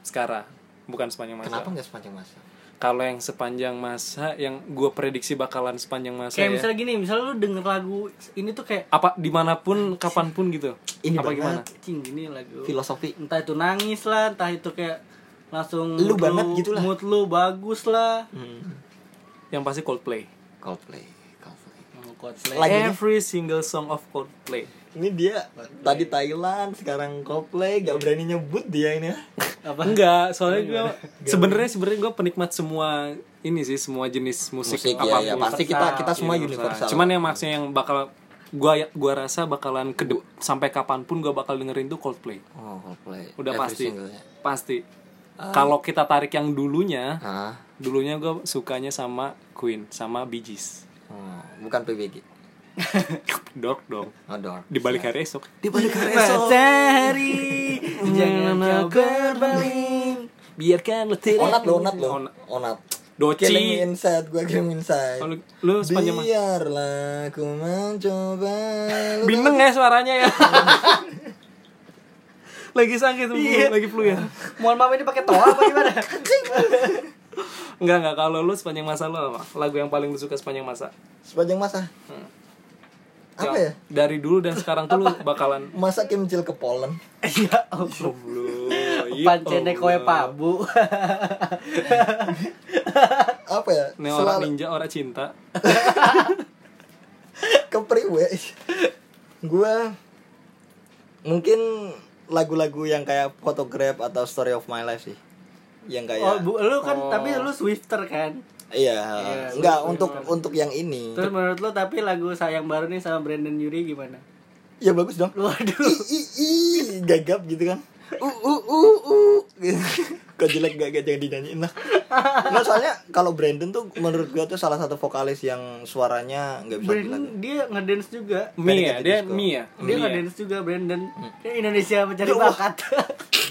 Speaker 4: Sekarang, bukan sepanjang masa.
Speaker 3: kenapa nggak sepanjang masa
Speaker 4: Kalau yang sepanjang masa yang gua prediksi bakalan sepanjang masa
Speaker 5: Kayak
Speaker 4: ya.
Speaker 5: misalnya gini, misalnya lu denger lagu ini tuh kayak
Speaker 4: apa di mana pun kapan pun gitu
Speaker 3: Ini
Speaker 4: apa
Speaker 3: banget.
Speaker 4: gimana
Speaker 5: cing gini lagu.
Speaker 3: filosofi
Speaker 5: Entah itu nangis lah, entah itu kayak langsung
Speaker 3: Lu
Speaker 5: mood
Speaker 3: banget gitu lah.
Speaker 5: Mood lu bagus lah.
Speaker 3: hmm.
Speaker 4: yang pasti Coldplay
Speaker 3: Coldplay Coldplay
Speaker 5: Oh, Coldplay.
Speaker 3: Lagunya?
Speaker 4: every single song of Coldplay
Speaker 3: ini dia tadi Thailand sekarang Coldplay gak berani nyebut dia ini ya.
Speaker 5: Apa?
Speaker 4: enggak soalnya gue sebenarnya sebenarnya gue penikmat semua ini sih semua jenis musik,
Speaker 3: musik ya,
Speaker 4: apa pun.
Speaker 3: Ya pasti kita kita semua universal.
Speaker 4: cuman yang maksudnya yang bakal gua gua rasa bakalan ke sampai kapan pun gua bakal dengerin tuh Coldplay.
Speaker 3: Oh Coldplay.
Speaker 4: Udah
Speaker 3: Every
Speaker 4: pasti.
Speaker 3: single-nya.
Speaker 4: pasti. Kalau kita tarik yang dulunya
Speaker 3: ah
Speaker 4: dulunya gue sukanya sama Queen sama Bee Gees.
Speaker 3: Oh, bukan PBG
Speaker 4: Dork dong
Speaker 3: oh Dork
Speaker 4: di balik hari esok.
Speaker 3: Di balik hari
Speaker 5: Matahari. Jangan kau berbalik.
Speaker 4: biarkan lo tidak
Speaker 3: onat lo onat lo.
Speaker 4: Onat. Doci.
Speaker 3: Me inside, gue me inside.
Speaker 4: Kalau lu sepanjang
Speaker 3: Biarlah ku mencoba.
Speaker 4: Binteng ya suaranya ya. Lagi sakit tuh Lagi flu ya.
Speaker 5: Mohon maaf ini pakai toa apa gimana?
Speaker 4: Enggak enggak. Kalau lu sepanjang masa lu apa? Lagu yang paling lu suka sepanjang masa?
Speaker 3: Sepanjang masa Apa ya?
Speaker 4: Dari dulu dan sekarang tuh lu bakalan
Speaker 3: Masa kimcil ke Poland
Speaker 5: Ya Allah.
Speaker 4: Lu
Speaker 5: Pancene kowe pabu.
Speaker 3: Apa ya?
Speaker 4: Ini orang ninja orang cinta
Speaker 3: ke priwe Gue Mungkin lagu-lagu yang kayak Photograph atau Story of My Life sih Yang kayak
Speaker 5: Oh, bu, lu kan tapi lu Swifter kan?
Speaker 3: Iya,
Speaker 5: Iya,
Speaker 3: enggak untuk untuk yang ini.
Speaker 5: Terus menurut lu tapi lagu sayang baru nih sama Brandon Yuri gimana?
Speaker 3: Ya bagus dong.
Speaker 5: Waduh.
Speaker 3: I, i, i, gagap gitu kan. Uh uh uh uh. Gitu. Kok jelek gak, gak jangan dinyanyiin lah. Nah, soalnya kalau Brandon tuh menurut gua tuh salah satu vokalis yang suaranya nggak bisa
Speaker 5: Brandon
Speaker 3: bilang.
Speaker 5: dia ngedance juga.
Speaker 4: Mie ya, dia
Speaker 3: disco.
Speaker 4: mie ya
Speaker 5: Dia ngedance juga Brandon. Kayak Indonesia mencari
Speaker 3: Allah.
Speaker 5: bakat.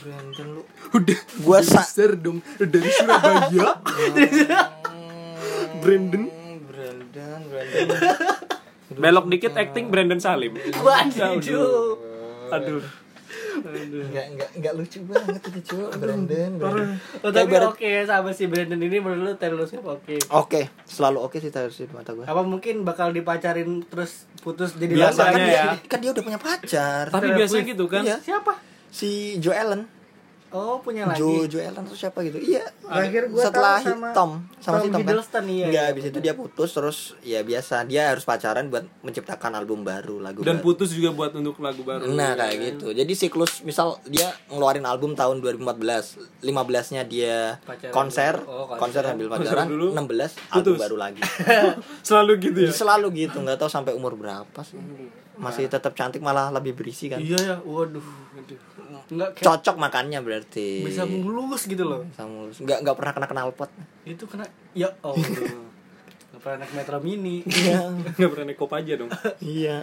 Speaker 3: Brandon lu.
Speaker 4: Udah
Speaker 3: Gua sa
Speaker 4: besar dong Dari Surabaya Brandon
Speaker 3: Brandon, Brandon.
Speaker 4: Belok dikit acting Brandon Salim
Speaker 5: Waduh.
Speaker 4: Aduh
Speaker 3: Enggak enggak enggak lucu banget itu cuy Brandon. Brandon.
Speaker 5: Oh, tapi oke sama si Brandon ini menurut lu Taylor Swift oke.
Speaker 3: Oke, selalu oke sih Taylor Swift mata gue.
Speaker 5: Apa mungkin bakal dipacarin terus putus jadi
Speaker 4: Biasanya
Speaker 5: lama?
Speaker 3: kan,
Speaker 4: ya.
Speaker 3: dia, kan dia udah punya pacar.
Speaker 4: Tapi biasanya gitu kan.
Speaker 3: Iya.
Speaker 5: Siapa?
Speaker 3: Si Joe Allen.
Speaker 5: Oh, punya lagi.
Speaker 3: Joe Joe Allen tuh siapa gitu? Iya.
Speaker 5: Terakhir gua
Speaker 3: setelah
Speaker 5: tahu sama
Speaker 3: Tom sama
Speaker 5: Tom
Speaker 3: si Tom kan.
Speaker 5: Hiddleston, iya,
Speaker 3: Enggak,
Speaker 5: iya,
Speaker 3: habis itu dia putus terus ya biasa dia harus pacaran buat menciptakan album baru, lagu
Speaker 4: Dan
Speaker 3: baru.
Speaker 4: putus juga buat untuk lagu baru.
Speaker 3: Nah kayak gitu Jadi siklus Misal dia ngeluarin album tahun 2014 15 nya dia
Speaker 5: Pacaran
Speaker 3: konser
Speaker 5: dulu. Oh,
Speaker 3: Konser
Speaker 5: konser.
Speaker 3: sambil pacaran
Speaker 4: dulu.
Speaker 3: 16 album
Speaker 4: Putus.
Speaker 3: baru lagi
Speaker 4: Selalu gitu ya.
Speaker 3: Selalu gitu nggak tahu sampai umur berapa sih Masih tetap cantik malah lebih berisi kan
Speaker 5: Iya ya, waduh. Enggak kayak
Speaker 3: Cocok makannya berarti
Speaker 5: bisa mulus gitu loh.
Speaker 3: Bisa mulus Nggak, nggak pernah kena knalpot
Speaker 5: Itu kena ya Allah. Enggak pernah naik metro mini.
Speaker 3: Iya
Speaker 4: Enggak pernah naik kop aja dong.
Speaker 3: Iya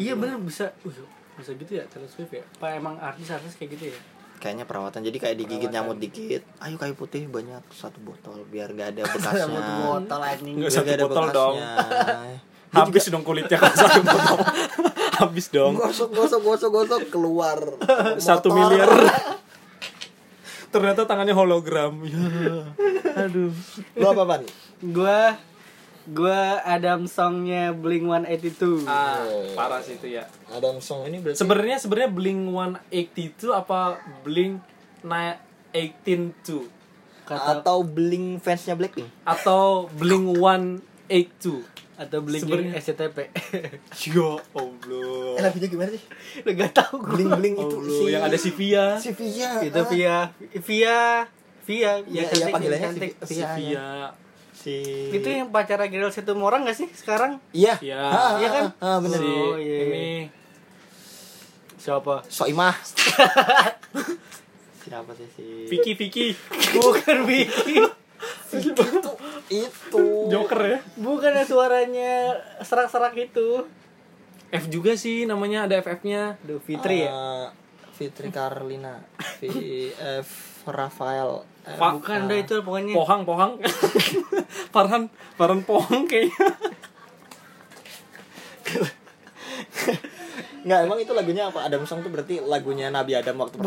Speaker 5: iya bener bisa uh, bisa gitu ya Taylor Swift ya. Apa emang artis-artis kayak gitu ya?
Speaker 3: Kayaknya perawatan Jadi kayak digigit nyamuk dikit Ayo kayu putih banyak Satu botol Biar nggak ada bekasnya
Speaker 5: Satu botol anjing.
Speaker 4: Nggak
Speaker 3: Biar
Speaker 4: satu
Speaker 3: nggak ada
Speaker 4: botol dong.
Speaker 3: bekasnya.
Speaker 4: Habis dong kulitnya kalau satu botol. Habis dong.
Speaker 3: gosok gosok gosok gosok keluar
Speaker 4: Satu miliar. Ternyata tangannya hologram. Ya. Aduh.
Speaker 3: lu apa pan
Speaker 5: Gua gua Adam songnya Blink 182.
Speaker 4: Ah, parah sih itu ya.
Speaker 3: Adam Song ini berarti
Speaker 4: Sebenarnya sebenarnya Blink 182 apa Blink 182
Speaker 5: Kata
Speaker 3: atau bling fansnya Blackpink
Speaker 4: atau Blink 182?
Speaker 5: atau Blink
Speaker 4: Sebenarnya-
Speaker 5: SCTP.
Speaker 4: Ya Allah.
Speaker 3: eh lagunya gimana sih
Speaker 5: Lu gak tahu gua.
Speaker 3: bling bling itu
Speaker 4: Allah,
Speaker 3: si
Speaker 4: yang ada si Via.
Speaker 3: si Via
Speaker 5: Itu via via via
Speaker 3: Iya,
Speaker 5: yang
Speaker 3: iya,
Speaker 5: cantik,
Speaker 3: panggilannya
Speaker 5: yang cantik.
Speaker 3: si
Speaker 4: Si
Speaker 3: Via.
Speaker 4: Via.
Speaker 3: si
Speaker 5: Itu yang pacar Gerald Situmorang gak sih sekarang?
Speaker 3: iya
Speaker 4: Iya.
Speaker 3: Ah,
Speaker 5: Iya kan?
Speaker 3: ah, ah, bener
Speaker 4: Si
Speaker 5: Oh, iya.
Speaker 4: ini
Speaker 5: Siapa?
Speaker 3: Soimah siapa sih si
Speaker 4: Vicky Vicky.
Speaker 5: Bukan Vicky.
Speaker 3: Itu itu
Speaker 4: Joker ya.
Speaker 5: Bukan yang suaranya serak-serak itu.
Speaker 4: F juga sih namanya ada FF-nya.
Speaker 5: Duh, Fitri ya?
Speaker 3: Eh, Fitri Carlina V F Rafael Eh.
Speaker 5: Bukan dah itu pokoknya.
Speaker 4: Pohang Pohang. Farhan Farhan Pohang kayaknya.
Speaker 3: Nggak emang itu lagunya apa Adam Song tuh berarti lagunya Nabi Adam waktu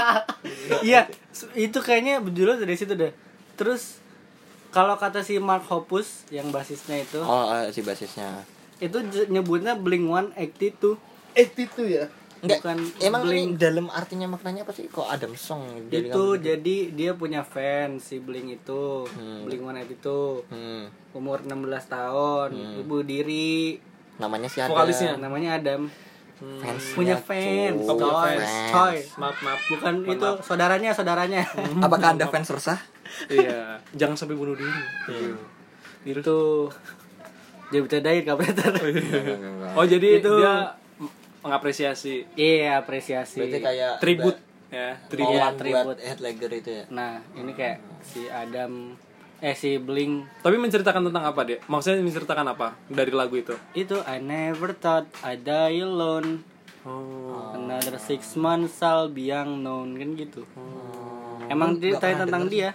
Speaker 5: Iya, itu kayaknya berjulur dari situ deh. Terus kalau kata si Mark Hoppus yang basisnya itu,
Speaker 3: oh eh, si basisnya
Speaker 5: itu nyebutnya Blink 182.
Speaker 3: eh itu ya Enggak,
Speaker 5: Bukan
Speaker 3: emang
Speaker 5: Blink.
Speaker 3: ini dalam artinya maknanya apa sih kok Adam Song Jadi
Speaker 5: itu
Speaker 3: kan-
Speaker 5: jadi dia punya fans si Blink itu,
Speaker 3: Hmm.
Speaker 5: Blink 182.
Speaker 3: hmm,
Speaker 5: Umur 16 tahun, ibu diri,
Speaker 3: namanya si Adam
Speaker 4: Vokalisnya?
Speaker 5: namanya Adam.
Speaker 3: fans
Speaker 5: Punya fans,
Speaker 4: Oh, punya
Speaker 5: coy,
Speaker 4: fans.
Speaker 5: coy.
Speaker 4: Maaf maaf.
Speaker 5: Bukan
Speaker 4: Mohon
Speaker 5: itu
Speaker 4: maaf.
Speaker 5: saudaranya, saudaranya.
Speaker 3: apakah anda fans resah
Speaker 4: Iya. Jangan sampai bunuh diri.
Speaker 3: Iya.
Speaker 5: itu dia bercandain kapreter.
Speaker 4: Oh jadi
Speaker 5: Itu-
Speaker 4: dia mengapresiasi
Speaker 5: Iya, apresiasi.
Speaker 3: berarti kayak
Speaker 4: tribut ya tribut.
Speaker 3: tribut
Speaker 5: Iya,
Speaker 3: buat
Speaker 5: tribut.
Speaker 3: Heath Ledger itu ya
Speaker 5: Nah, ini kayak si Adam eh si Blink
Speaker 4: Tapi menceritakan tentang apa dia? Maksudnya menceritakan apa dari lagu itu?
Speaker 5: itu I never thought I'd die alone.
Speaker 4: Oh.
Speaker 5: Another six months I'll be unknown kan gitu. Emang
Speaker 3: Nggak
Speaker 5: ceritain
Speaker 3: pernah
Speaker 5: tentang dia.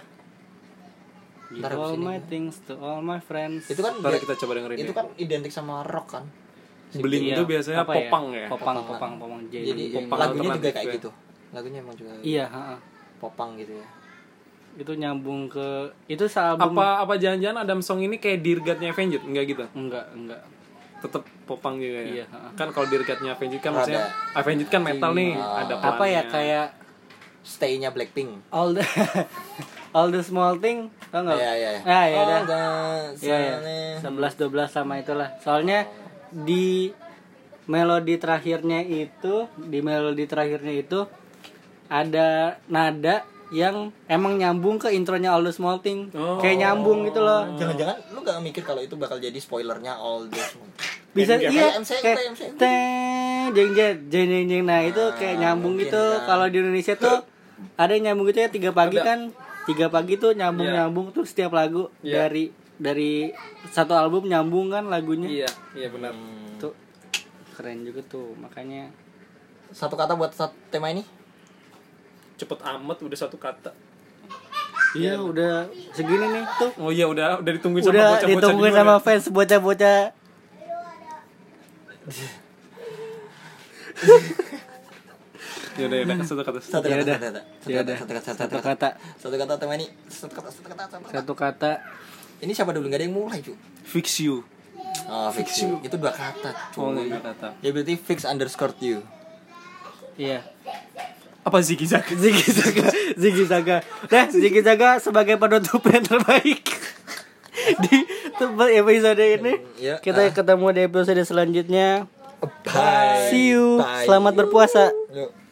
Speaker 3: Ntar
Speaker 5: all
Speaker 3: abis ini
Speaker 5: my things to all my friends.
Speaker 3: itu kan
Speaker 4: Ntar kita coba dengerin
Speaker 3: itu
Speaker 4: ya.
Speaker 3: kan identik sama rock kan
Speaker 4: Beling
Speaker 5: Iya,
Speaker 4: itu biasanya
Speaker 5: apa
Speaker 4: popang ya.
Speaker 5: Popang,
Speaker 3: Popang.
Speaker 5: popang, popang. Jadi,
Speaker 3: jadi
Speaker 4: popang
Speaker 3: lagunya juga kayak
Speaker 4: ya.
Speaker 3: gitu lagunya emang juga
Speaker 5: iya, ha-ha.
Speaker 3: popang gitu ya
Speaker 5: itu nyambung ke itu sealbum
Speaker 4: Apa apa jangan-jangan Adam Song ini kayak Dirgatnya Avenged? Enggak gitu.
Speaker 5: enggak, enggak.
Speaker 4: Tetap popang juga ya.
Speaker 5: Iya, ha.
Speaker 4: Kan kalau Dirgatnya Avenged kan maksudnya
Speaker 3: Rada.
Speaker 4: Avenged kan metal nih,
Speaker 3: Iya.
Speaker 4: ada
Speaker 5: Apa ya
Speaker 4: pelannya.
Speaker 5: kayak
Speaker 3: stay-nya Blackpink
Speaker 5: all the all the small thing tau nggak?
Speaker 3: Iya, iya, iya.
Speaker 5: Ah, iya
Speaker 3: All
Speaker 5: dah.
Speaker 3: the
Speaker 5: Iya, iya.
Speaker 3: sunny-
Speaker 5: 11 12 sama itulah. Soalnya di melodi terakhirnya itu, di melodi terakhirnya itu ada nada yang emang nyambung ke intronya All the Small Thing.
Speaker 4: Oh.
Speaker 5: Kayak nyambung gitu loh.
Speaker 3: jangan-jangan lu gak mikir kalau itu bakal jadi spoilernya all this
Speaker 5: Bisa
Speaker 4: Kayak
Speaker 5: iya kayak jeng jeng jeng jeng jeng. Nah, itu kayak nyambung
Speaker 3: mungkin
Speaker 5: gitu.
Speaker 3: kan.
Speaker 5: Kalau di Indonesia tuh ada yang nyambung gitu ya tiga pagi kan. Tiga pagi tuh nyambung-nyambung tuh setiap lagu
Speaker 4: Iya.
Speaker 5: dari dari satu album nyambung kan lagunya.
Speaker 4: Iya, iya benar.
Speaker 5: Tuh keren juga tuh. Makanya
Speaker 3: satu kata buat satu tema ini
Speaker 4: Cepet amat udah satu kata.
Speaker 5: iya udah segini nih tuh.
Speaker 4: Oh iya udah udah ditungguin sama
Speaker 5: Udah
Speaker 4: bocah-bocah
Speaker 5: ditungguin sama
Speaker 4: ya.
Speaker 5: fans bocah-bocah.
Speaker 4: Yaudah, yaudah, satu kata.
Speaker 3: Satu kata, satu kata, satu kata, satu kata,
Speaker 5: Satu kata.
Speaker 3: Satu kata teman ini. Satu kata, satu kata, satu kata.
Speaker 5: Satu kata
Speaker 3: Ini siapa dulu? Gak ada yang mulai, cu.
Speaker 4: Fix you.
Speaker 3: Oh, fix you. Itu dua kata,
Speaker 4: Oh,
Speaker 3: cuy.
Speaker 4: enggak kata.
Speaker 3: Ya berarti fix underscore you.
Speaker 5: Iya.
Speaker 4: Apa Ziggy Zaga?
Speaker 5: Ziggy Zaga, Ziggy Zaga. Nah, Ziggy Zaga sebagai penutup yang terbaik di tempat episode ini.
Speaker 3: Ya,
Speaker 5: Kita
Speaker 3: ah.
Speaker 5: ketemu di episode selanjutnya.
Speaker 3: Bye.
Speaker 5: See you.
Speaker 3: Bye.
Speaker 5: Selamat berpuasa.
Speaker 3: Yuk.